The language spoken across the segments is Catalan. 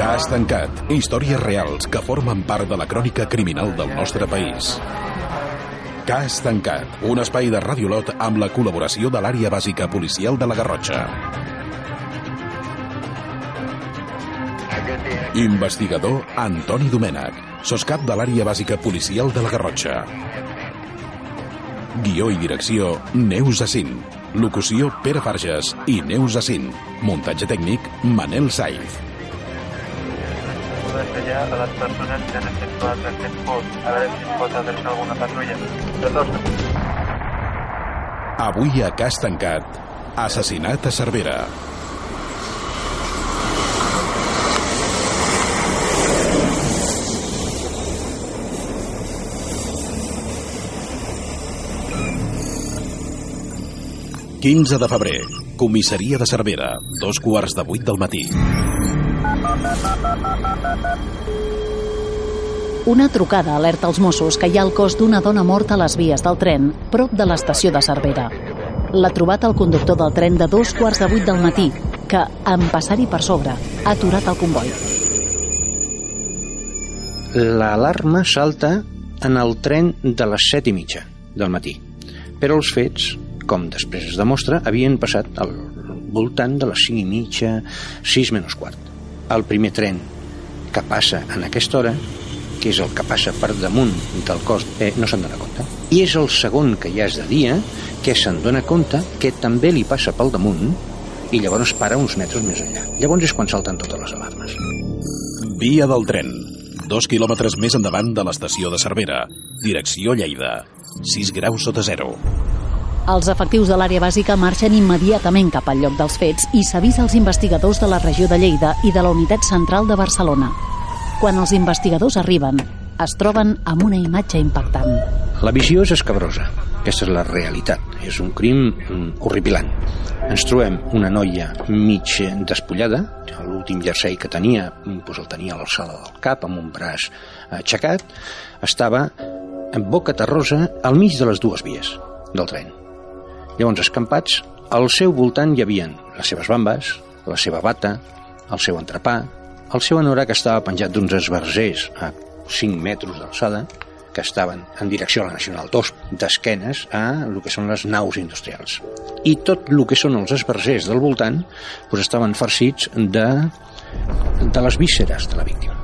Cas tancat. Històries reals que formen part de la crònica criminal del nostre país. Cas tancat. Un espai de Radiolot amb la col·laboració de l'àrea bàsica policial de la Garrotxa. Investigador Antoni Domènech, soscap de l'àrea bàsica policial de la Garrotxa. Guió i direcció Neus Assin. Locució Pere Farges i Neus Assin. Muntatge tècnic Manel Saiz. a les persones que han efectuat aquest post. A veure si es pot adreçar alguna patrulla. Avui a Cas Tancat, assassinat a Cervera. Quinze de febrer, comissaria de Cervera, dos quarts de vuit del matí. Una trucada alerta els Mossos que hi ha el cos d'una dona morta a les vies del tren, prop de l'estació de Cervera. L'ha trobat el conductor del tren de dos quarts de vuit del matí, que, en passar-hi per sobre, ha aturat el comboi. L'alarma salta en el tren de les set i mitja del matí. Però els fets, com després es demostra, havien passat al voltant de les cinc i mitja, sis menys quart. El primer tren que passa en aquesta hora, que és el que passa per damunt del cos, eh, no se'n dona compte. I és el segon que ja és de dia, que se'n dona compte que també li passa pel damunt i llavors para uns metres més enllà. Llavors és quan salten totes les alarmes. Via del tren. Dos quilòmetres més endavant de l'estació de Cervera. Direcció Lleida. 6 graus sota zero. Els efectius de l'àrea bàsica marxen immediatament cap al lloc dels fets i s'avisa als investigadors de la regió de Lleida i de la Unitat Central de Barcelona. Quan els investigadors arriben, es troben amb una imatge impactant. La visió és escabrosa. Aquesta és la realitat. És un crim mm, horripilant. Ens trobem una noia mig despullada, l'últim jersei que tenia, mm, doncs el tenia a l'alçada del cap, amb un braç aixecat, estava en boca terrosa al mig de les dues vies del tren. Llavors, escampats, al seu voltant hi havien les seves bambes, la seva bata, el seu entrepà, el seu anorac que estava penjat d'uns esbarzers a 5 metres d'alçada, que estaven en direcció a la Nacional 2, d'esquenes a el que són les naus industrials. I tot el que són els esbarzers del voltant doncs estaven farcits de, de les vísceres de la víctima.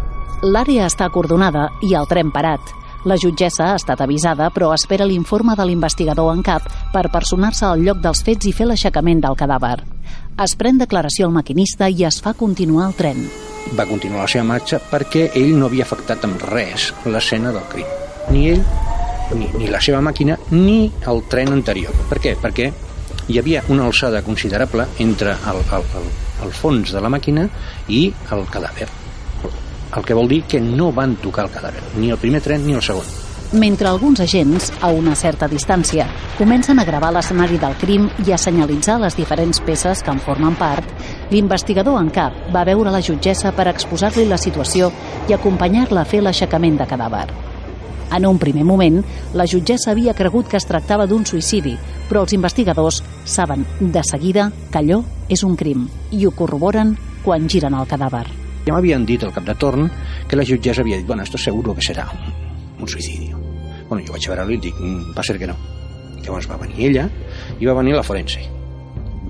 L'àrea està acordonada i el tren parat. La jutgessa ha estat avisada, però espera l'informe de l'investigador en cap per personar-se al lloc dels fets i fer l'aixecament del cadàver. Es pren declaració al maquinista i es fa continuar el tren. Va continuar la seva marxa perquè ell no havia afectat amb res l'escena del crim. Ni ell, ni, ni la seva màquina, ni el tren anterior. Per què? Perquè hi havia una alçada considerable entre el, el, el, el fons de la màquina i el cadàver. El que vol dir que no van tocar el cadàver, ni el primer tren ni el segon. Mentre alguns agents, a una certa distància, comencen a gravar l'escenari del crim i a senyalitzar les diferents peces que en formen part, l'investigador en cap va veure la jutgessa per exposar-li la situació i acompanyar-la a fer l'aixecament de cadàver. En un primer moment, la jutgessa havia cregut que es tractava d'un suïcidi, però els investigadors saben de seguida que allò és un crim i ho corroboren quan giren el cadàver. Ja m'havien dit al cap de torn que la jutgessa havia dit, bueno, esto seguro que serà un, suïcidi. Bueno, jo vaig a veure-lo i dic, "Mm, va ser que no. Llavors va venir ella i va venir la forense.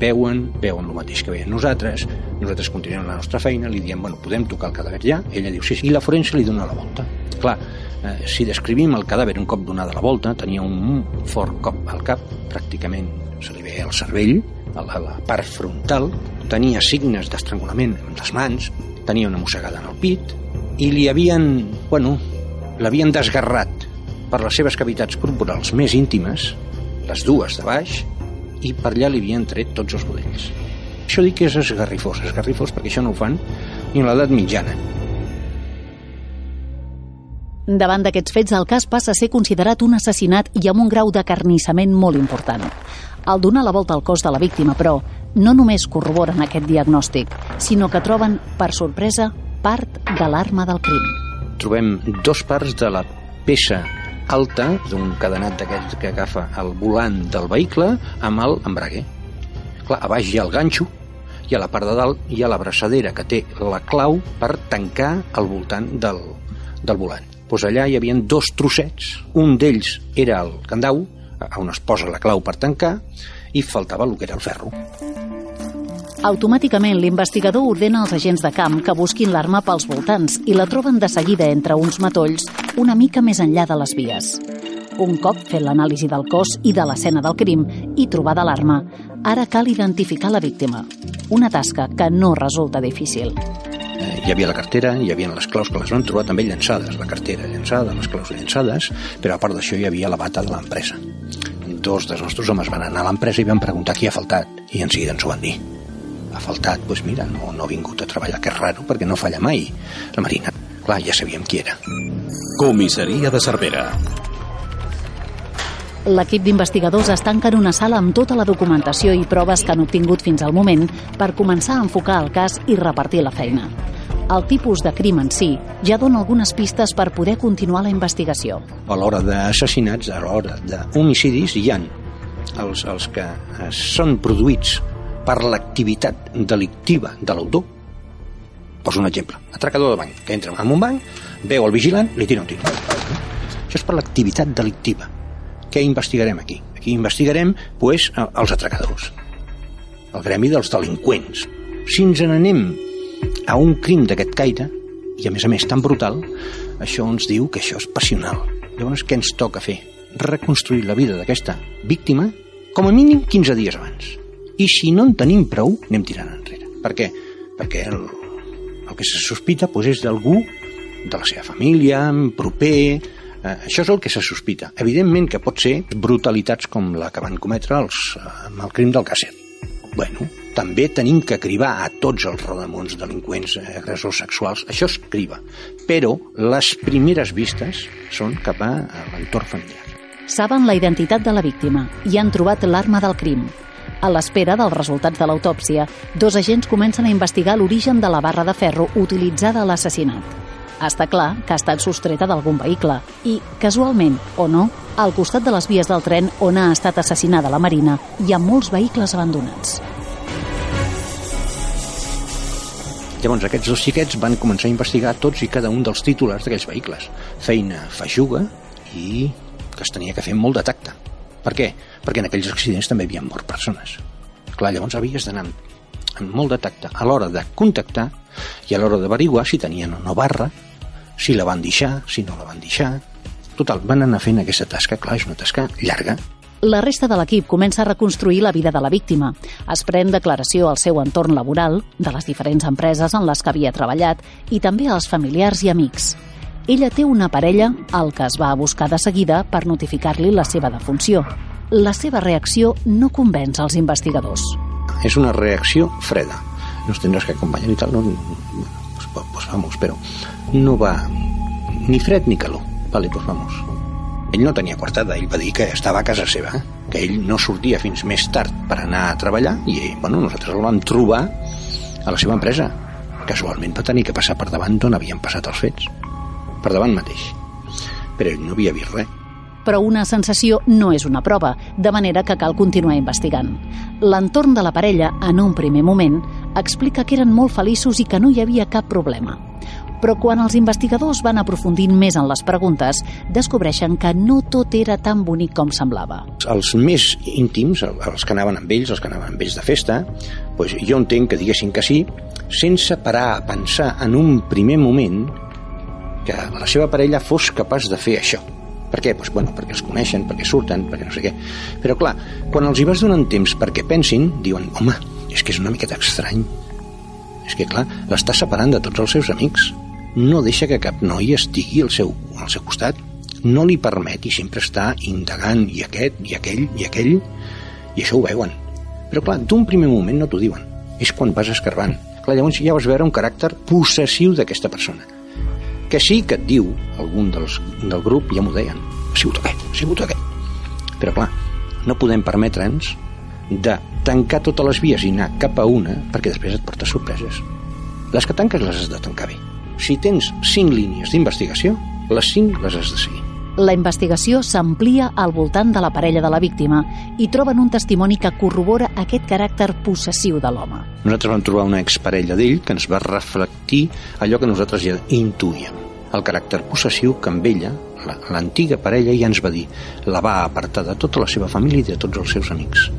Veuen, veuen el mateix que veiem nosaltres, nosaltres continuem la nostra feina, li diem, bueno, podem tocar el cadàver ja? Ella diu, sí, sí, i la forense li dona la volta. Clar, eh, si descrivim el cadàver un cop donada la volta, tenia un fort cop al cap, pràcticament se li veia el cervell, a la, la part frontal, tenia signes d'estrangulament amb les mans, tenia una mossegada en el pit, i li havien, bueno, l'havien desgarrat per les seves cavitats corporals més íntimes, les dues de baix, i per allà li havien tret tots els budells. Això dic que és esgarrifós, esgarrifós perquè això no ho fan ni a l'edat mitjana. Davant d'aquests fets, el cas passa a ser considerat un assassinat i amb un grau de carnissament molt important. Al donar la volta al cos de la víctima, però, no només corroboren aquest diagnòstic, sinó que troben, per sorpresa, part de l'arma del crim. Trobem dos parts de la peça alta d'un cadenat d'aquests que agafa el volant del vehicle amb el embrague. Clar, a baix hi ha el ganxo i a la part de dalt hi ha la braçadera que té la clau per tancar al voltant del, del volant. Pues allà hi havia dos trossets, un d'ells era el candau, on es posa la clau per tancar, i faltava el que era el ferro. Automàticament, l'investigador ordena als agents de camp que busquin l'arma pels voltants i la troben de seguida entre uns matolls una mica més enllà de les vies. Un cop fet l'anàlisi del cos i de l'escena del crim i trobada l'arma, ara cal identificar la víctima. Una tasca que no resulta difícil. Hi havia la cartera, hi havia les claus que les vam trobar també llançades, la cartera llançada, les claus llançades, però a part d'això hi havia la bata de l'empresa. Dos dels nostres homes van anar a l'empresa i van preguntar qui ha faltat, i en seguida ens ho van dir. Ha faltat, doncs mira, no, no ha vingut a treballar, que és raro, perquè no falla mai. La Marina, clar, ja sabíem qui era. Comissaria de Cervera. L'equip d'investigadors es tanca en una sala amb tota la documentació i proves que han obtingut fins al moment per començar a enfocar el cas i repartir la feina. El tipus de crim en si ja dona algunes pistes per poder continuar la investigació. A l'hora d'assassinats, a l'hora d'homicidis, hi han els, els que eh, són produïts per l'activitat delictiva de l'autor. Poso un exemple. Atracador de banc, que entra en un banc, veu el vigilant, li tira un tir. Això és per l'activitat delictiva què investigarem aquí? Aquí investigarem pues, els atracadors, el gremi dels delinqüents. Si ens n'anem a un crim d'aquest caire, i a més a més tan brutal, això ens diu que això és passional. Llavors, què ens toca fer? Reconstruir la vida d'aquesta víctima com a mínim 15 dies abans. I si no en tenim prou, anem tirant enrere. Per què? Perquè el, el que se sospita pues, és d'algú de la seva família, proper, Eh, això és el que se sospita. Evidentment que pot ser brutalitats com la que van cometre els, eh, amb el crim del Càcer. Bueno, també tenim que cribar a tots els rodamons delinqüents, eh, agressors sexuals. Això es criba. Però les primeres vistes són cap a l'entorn familiar. Saben la identitat de la víctima i han trobat l'arma del crim. A l'espera dels resultats de l'autòpsia, dos agents comencen a investigar l'origen de la barra de ferro utilitzada a l'assassinat. Està clar que ha estat sostreta d'algun vehicle i, casualment o no, al costat de les vies del tren on ha estat assassinada la Marina hi ha molts vehicles abandonats. Llavors aquests dos xiquets van començar a investigar tots i cada un dels titulars d'aquells vehicles. Feina feixuga i que es tenia que fer molt de tacte. Per què? Perquè en aquells accidents també havien mort persones. Clar, llavors havies d'anar amb molt de tacte a l'hora de contactar i a l'hora d'averiguar si tenien o no barra, si la van deixar, si no la van deixar... Total, van anar fent aquesta tasca, clar, és una tasca llarga. La resta de l'equip comença a reconstruir la vida de la víctima. Es pren declaració al seu entorn laboral, de les diferents empreses en les que havia treballat i també als familiars i amics. Ella té una parella al que es va a buscar de seguida per notificar-li la seva defunció. La seva reacció no convenç els investigadors. És una reacció freda. Nos tendrás que acompanyar i tal. No, pues, pues vamos, però no va ni fred ni calor. Vale, pues vamos. Ell no tenia quartada, ell va dir que estava a casa seva, que ell no sortia fins més tard per anar a treballar i bueno, nosaltres el vam trobar a la seva empresa. Casualment va tenir que passar per davant d'on havien passat els fets. Per davant mateix. Però ell no havia vist res però una sensació no és una prova, de manera que cal continuar investigant. L'entorn de la parella, en un primer moment, explica que eren molt feliços i que no hi havia cap problema però quan els investigadors van aprofundint més en les preguntes, descobreixen que no tot era tan bonic com semblava. Els més íntims, els que anaven amb ells, els que anaven amb ells de festa, doncs jo entenc que diguessin que sí, sense parar a pensar en un primer moment que la seva parella fos capaç de fer això. Per què? Pues, bueno, perquè els coneixen, perquè surten, perquè no sé què. Però clar, quan els hi vas donant temps perquè pensin, diuen, home, és que és una miqueta estrany. És que clar, l'està separant de tots els seus amics no deixa que cap noi estigui al seu, al seu costat, no li permet i sempre està indagant i aquest, i aquell, i aquell, i això ho veuen. Però clar, d'un primer moment no t'ho diuen, és quan vas escarbant. Clar, llavors ja vas veure un caràcter possessiu d'aquesta persona. Que sí que et diu, algun dels, del grup ja m'ho deien, ha sigut aquest, ha sigut aquest. Però clar, no podem permetre'ns de tancar totes les vies i anar cap a una perquè després et porta sorpreses. Les que tanques les has de tancar bé si tens cinc línies d'investigació, les cinc les has de seguir. La investigació s'amplia al voltant de la parella de la víctima i troben un testimoni que corrobora aquest caràcter possessiu de l'home. Nosaltres vam trobar una exparella d'ell que ens va reflectir allò que nosaltres ja intuïem. El caràcter possessiu que amb ella, la- l'antiga parella, ja ens va dir la va apartar de tota la seva família i de tots els seus amics.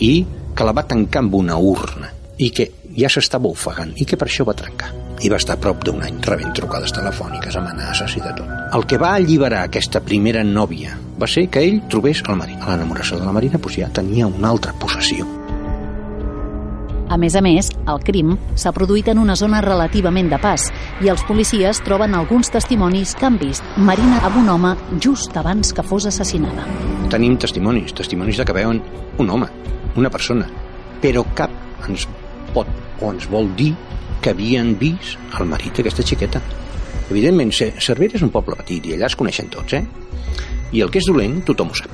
I que la va tancar amb una urna i que ja s'estava ofegant i que per això va trencar. I va estar prop d'un any rebent trucades telefòniques, amenaces i de tot. El que va alliberar aquesta primera nòvia va ser que ell trobés el marit. A l'enamoració de la Marina doncs ja tenia una altra possessió. A més a més, el crim s'ha produït en una zona relativament de pas i els policies troben alguns testimonis que han vist Marina amb un home just abans que fos assassinada. Tenim testimonis, testimonis de que veuen un home, una persona, però cap ens pot o ens vol dir que havien vist el marit d'aquesta xiqueta. Evidentment, Ce- Cervera és un poble petit i allà es coneixen tots, eh? I el que és dolent, tothom ho sap.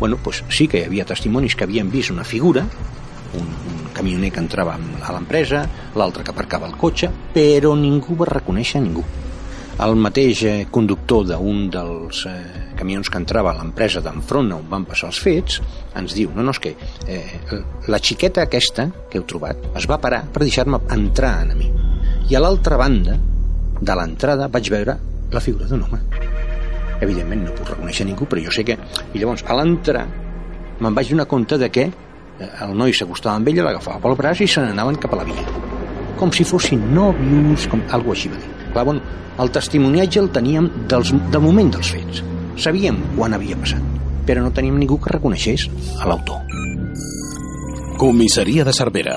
Bueno, doncs sí que hi havia testimonis que havien vist una figura, un, un camioner que entrava a l'empresa, l'altre que aparcava el cotxe, però ningú va reconèixer ningú. El mateix eh, conductor d'un dels eh, camions que entrava a l'empresa d'enfront on van passar els fets ens diu, no, no, és que eh, la xiqueta aquesta que heu trobat es va parar per deixar-me entrar a mi. I a l'altra banda de l'entrada vaig veure la figura d'un home. Evidentment no puc reconèixer ningú, però jo sé que... I llavors, a l'entrar, me'n vaig donar compte de que eh, el noi s'acostava amb ella, l'agafava pel braç i se n'anaven cap a la via. Com si fossin nòvios, com algo així va dir. Clar, bueno, el testimoniatge el teníem dels, del moment dels fets. Sabíem quan havia passat, però no teníem ningú que reconeixés a l'autor. Comissaria de Cervera.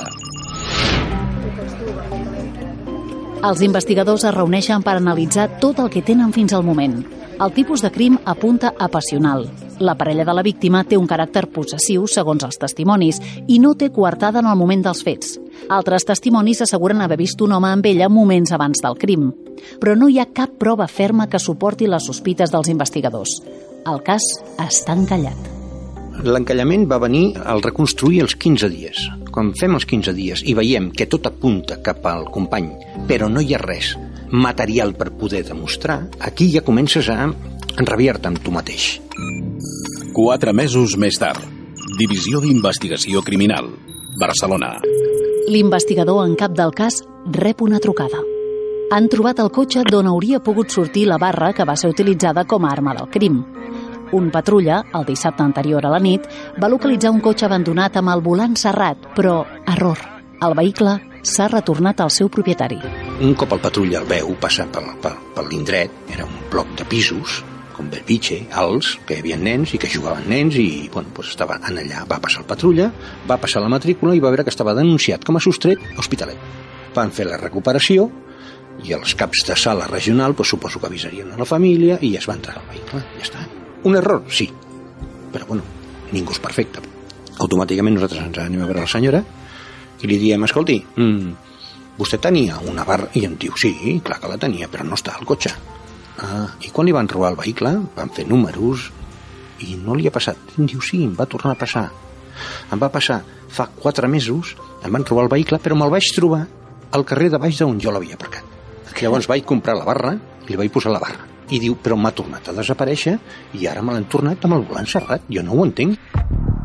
Els investigadors es reuneixen per analitzar tot el que tenen fins al moment. El tipus de crim apunta a passional. La parella de la víctima té un caràcter possessiu, segons els testimonis, i no té coartada en el moment dels fets. Altres testimonis asseguren haver vist un home amb ella moments abans del crim. Però no hi ha cap prova ferma que suporti les sospites dels investigadors. El cas està encallat. L'encallament va venir al reconstruir els 15 dies. Quan fem els 15 dies i veiem que tot apunta cap al company, però no hi ha res material per poder demostrar, aquí ja comences a enrabiar-te amb tu mateix. Quatre mesos més tard. Divisió d'Investigació Criminal. Barcelona. L'investigador en cap del cas rep una trucada. Han trobat el cotxe d'on hauria pogut sortir la barra que va ser utilitzada com a arma del crim. Un patrulla, el dissabte anterior a la nit, va localitzar un cotxe abandonat amb el volant serrat, però, error, el vehicle s'ha retornat al seu propietari. Un cop el patrulla el veu passar per, per, per l'indret, era un bloc de pisos, com Belvitge, alts, que hi havia nens i que jugaven nens i bueno, pues estava en allà. Va passar el patrulla, va passar la matrícula i va veure que estava denunciat com a sostret a Hospitalet. Van fer la recuperació i els caps de sala regional pues, suposo que avisarien a la família i es va entrar al vehicle. Ja està. Un error, sí, però bueno, ningú és perfecte. Automàticament nosaltres ens anem a veure la senyora i li diem, escolti, mm, vostè tenia una barra? I em diu, sí, clar que la tenia, però no està al cotxe. Ah, i quan li van robar el vehicle, van fer números i no li ha passat. Em diu, sí, em va tornar a passar. Em va passar fa quatre mesos, em van robar el vehicle, però me'l vaig trobar al carrer de baix d'on jo l'havia aparcat. Llavors vaig comprar la barra i li vaig posar la barra. I diu, però m'ha tornat a desaparèixer i ara me l'han tornat amb el volant serrat. Jo no ho entenc.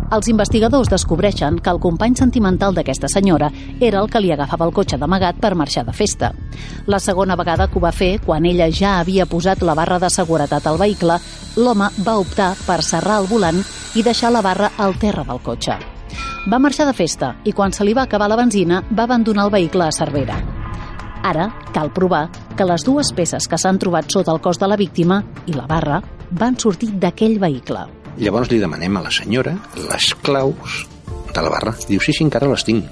Els investigadors descobreixen que el company sentimental d'aquesta senyora era el que li agafava el cotxe d'amagat per marxar de festa. La segona vegada que ho va fer, quan ella ja havia posat la barra de seguretat al vehicle, l'home va optar per serrar el volant i deixar la barra al terra del cotxe. Va marxar de festa i quan se li va acabar la benzina va abandonar el vehicle a Cervera. Ara cal provar que les dues peces que s'han trobat sota el cos de la víctima i la barra van sortir d'aquell vehicle. Llavors li demanem a la senyora les claus de la barra. Diu, sí, sí, encara les tinc.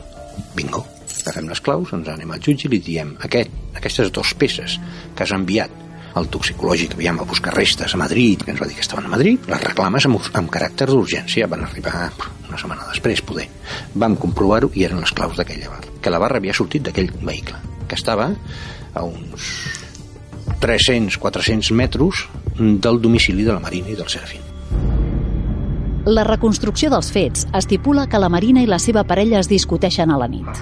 Bingo. Agafem les claus, ens anem al jutge i li diem aquest, aquestes dues peces que has enviat al toxicològic, aviam, a buscar restes a Madrid, que ens va dir que estaven a Madrid, les reclames amb, amb caràcter d'urgència, van arribar una setmana després, poder. Vam comprovar-ho i eren les claus d'aquella barra, que la barra havia sortit d'aquell vehicle, que estava a uns 300-400 metres del domicili de la Marina i del Serafín. La reconstrucció dels fets estipula que la Marina i la seva parella es discuteixen a la nit.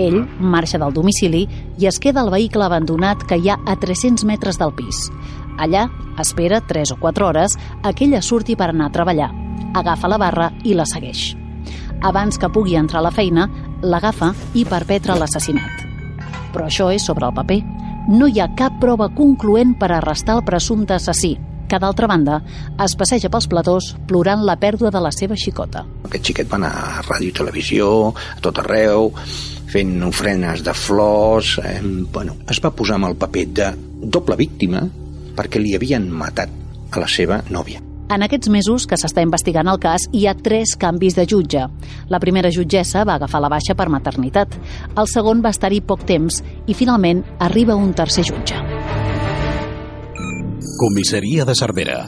Ell marxa del domicili i es queda al vehicle abandonat que hi ha a 300 metres del pis. Allà, espera 3 o 4 hores a que ella surti per anar a treballar. Agafa la barra i la segueix. Abans que pugui entrar a la feina, l'agafa i perpetra l'assassinat. Però això és sobre el paper. No hi ha cap prova concloent per arrestar el presumpte assassí, que d'altra banda es passeja pels platós plorant la pèrdua de la seva xicota. Aquest xiquet va anar a ràdio i televisió, a tot arreu, fent ofrenes de flors... Eh, bueno, es va posar amb el paper de doble víctima perquè li havien matat a la seva nòvia. En aquests mesos que s'està investigant el cas, hi ha tres canvis de jutge. La primera jutgessa va agafar la baixa per maternitat. El segon va estar-hi poc temps i finalment arriba un tercer jutge. Comissaria de Cervera.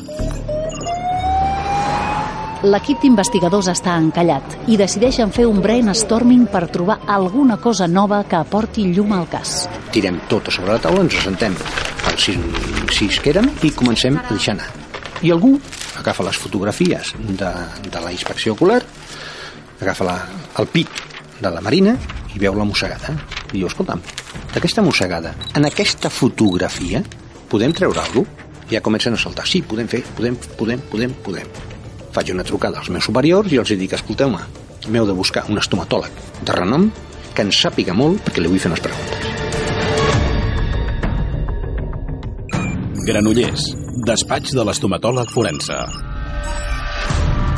L'equip d'investigadors està encallat i decideixen fer un brainstorming per trobar alguna cosa nova que aporti llum al cas. Tirem tot a sobre la taula, ens assentem els sis, sis que érem i comencem a deixar anar. I algú agafa les fotografies de, de la inspecció ocular, agafa la, el pit de la Marina i veu la mossegada. I diu, escolta'm, d'aquesta mossegada, en aquesta fotografia, podem treure alguna cosa? Ja comencen a saltar. Sí, podem fer, podem, podem, podem, podem. Faig una trucada als meus superiors i els dic, escolteu-me, m'heu de buscar un estomatòleg de renom que ens sàpiga molt perquè li vull fer unes preguntes. Granollers, despatx de l'estomatòleg forense.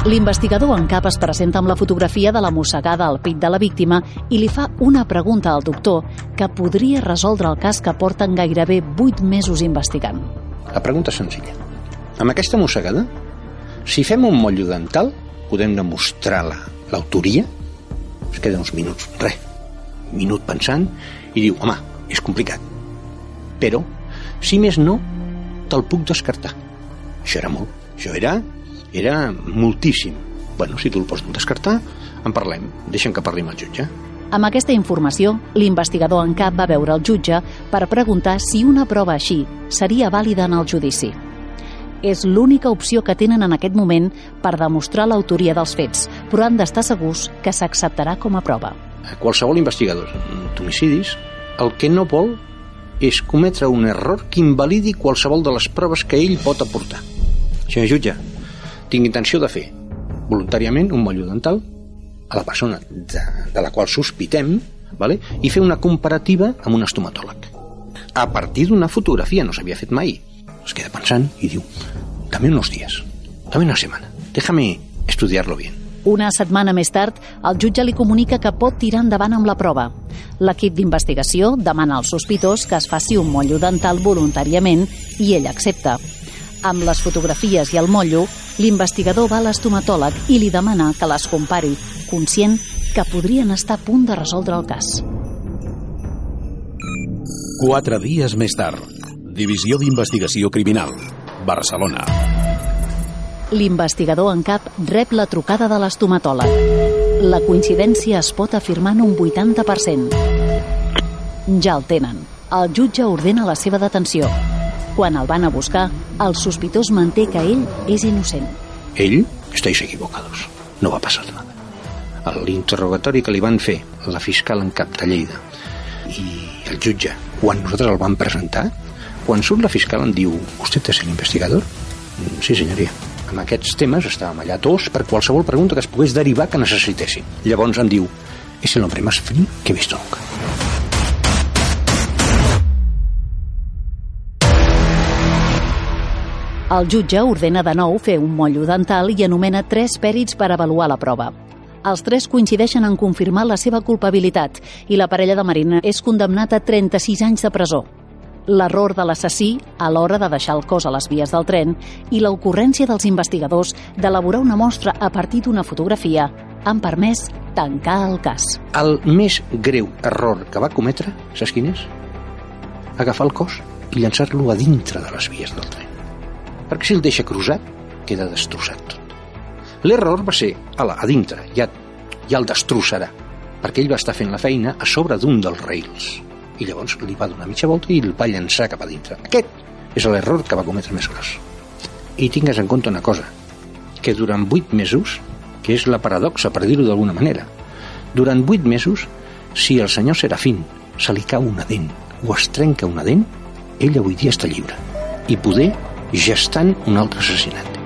L'investigador en cap es presenta amb la fotografia de la mossegada al pit de la víctima i li fa una pregunta al doctor que podria resoldre el cas que porten gairebé 8 mesos investigant. La pregunta és senzilla. Amb aquesta mossegada, si fem un motllo dental, podem demostrar l'autoria? La, es queden uns minuts, res, minut pensant, i diu, home, és complicat. Però, si més no, te'l puc descartar. Això era molt. Això era, era moltíssim. Bueno, si tu el pots descartar, en parlem. Deixa'm que parli amb el jutge. Amb aquesta informació, l'investigador en cap va veure el jutge per preguntar si una prova així seria vàlida en el judici. És l'única opció que tenen en aquest moment per demostrar l'autoria dels fets, però han d'estar segurs que s'acceptarà com a prova. Qualsevol investigador d'homicidis el que no vol és cometre un error que invalidi qualsevol de les proves que ell pot aportar. Senyor jutge, tinc intenció de fer voluntàriament un motllo dental a la persona de, de la qual sospitem vale? i fer una comparativa amb un estomatòleg. A partir d'una fotografia, no s'havia fet mai. Es queda pensant i diu, dame unos días, dame una semana, déjame estudiarlo bien. Una setmana més tard, el jutge li comunica que pot tirar endavant amb la prova. L'equip d'investigació demana al sospitós que es faci un motllo dental voluntàriament i ell accepta. Amb les fotografies i el motllo, l'investigador va a l'estomatòleg i li demana que les compari, conscient que podrien estar a punt de resoldre el cas. Quatre dies més tard, Divisió d'Investigació Criminal, Barcelona. L'investigador en cap rep la trucada de l'estomatòleg. La coincidència es pot afirmar en un 80%. Ja el tenen. El jutge ordena la seva detenció. Quan el van a buscar, el sospitós manté que ell és innocent. Ell, estáis equivocados. No va passar nada. L'interrogatori que li van fer la fiscal en cap de Lleida i el jutge, quan nosaltres el vam presentar, quan surt la fiscal em diu «Usted és l'investigador?» «Sí, senyoria». Amb aquests temes estàvem allà tots per qualsevol pregunta que es pogués derivar que necessitessin. Llavors em diu «És el hombre más frío que he visto nunca». El jutge ordena de nou fer un motllo dental i anomena tres pèrits per avaluar la prova. Els tres coincideixen en confirmar la seva culpabilitat i la parella de Marina és condemnat a 36 anys de presó. L'error de l'assassí a l'hora de deixar el cos a les vies del tren i l'ocurrència dels investigadors d'elaborar una mostra a partir d'una fotografia han permès tancar el cas. El més greu error que va cometre, saps quin és? Agafar el cos i llançar-lo a dintre de les vies del tren. Perquè si el deixa cruzat, queda destrossat tot. L'error va ser, ala, a dintre, ja, ja el destrossarà, perquè ell va estar fent la feina a sobre d'un dels rails. I llavors li va donar mitja volta i el va llançar cap a dintre. Aquest és l'error que va cometre més gros. I tingues en compte una cosa, que durant vuit mesos, que és la paradoxa, per dir-ho d'alguna manera, durant vuit mesos, si el senyor Serafín se li cau una dent o es trenca una dent, ell avui dia està lliure. i poder gestant un altre assassinat.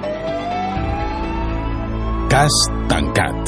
Cas tancat.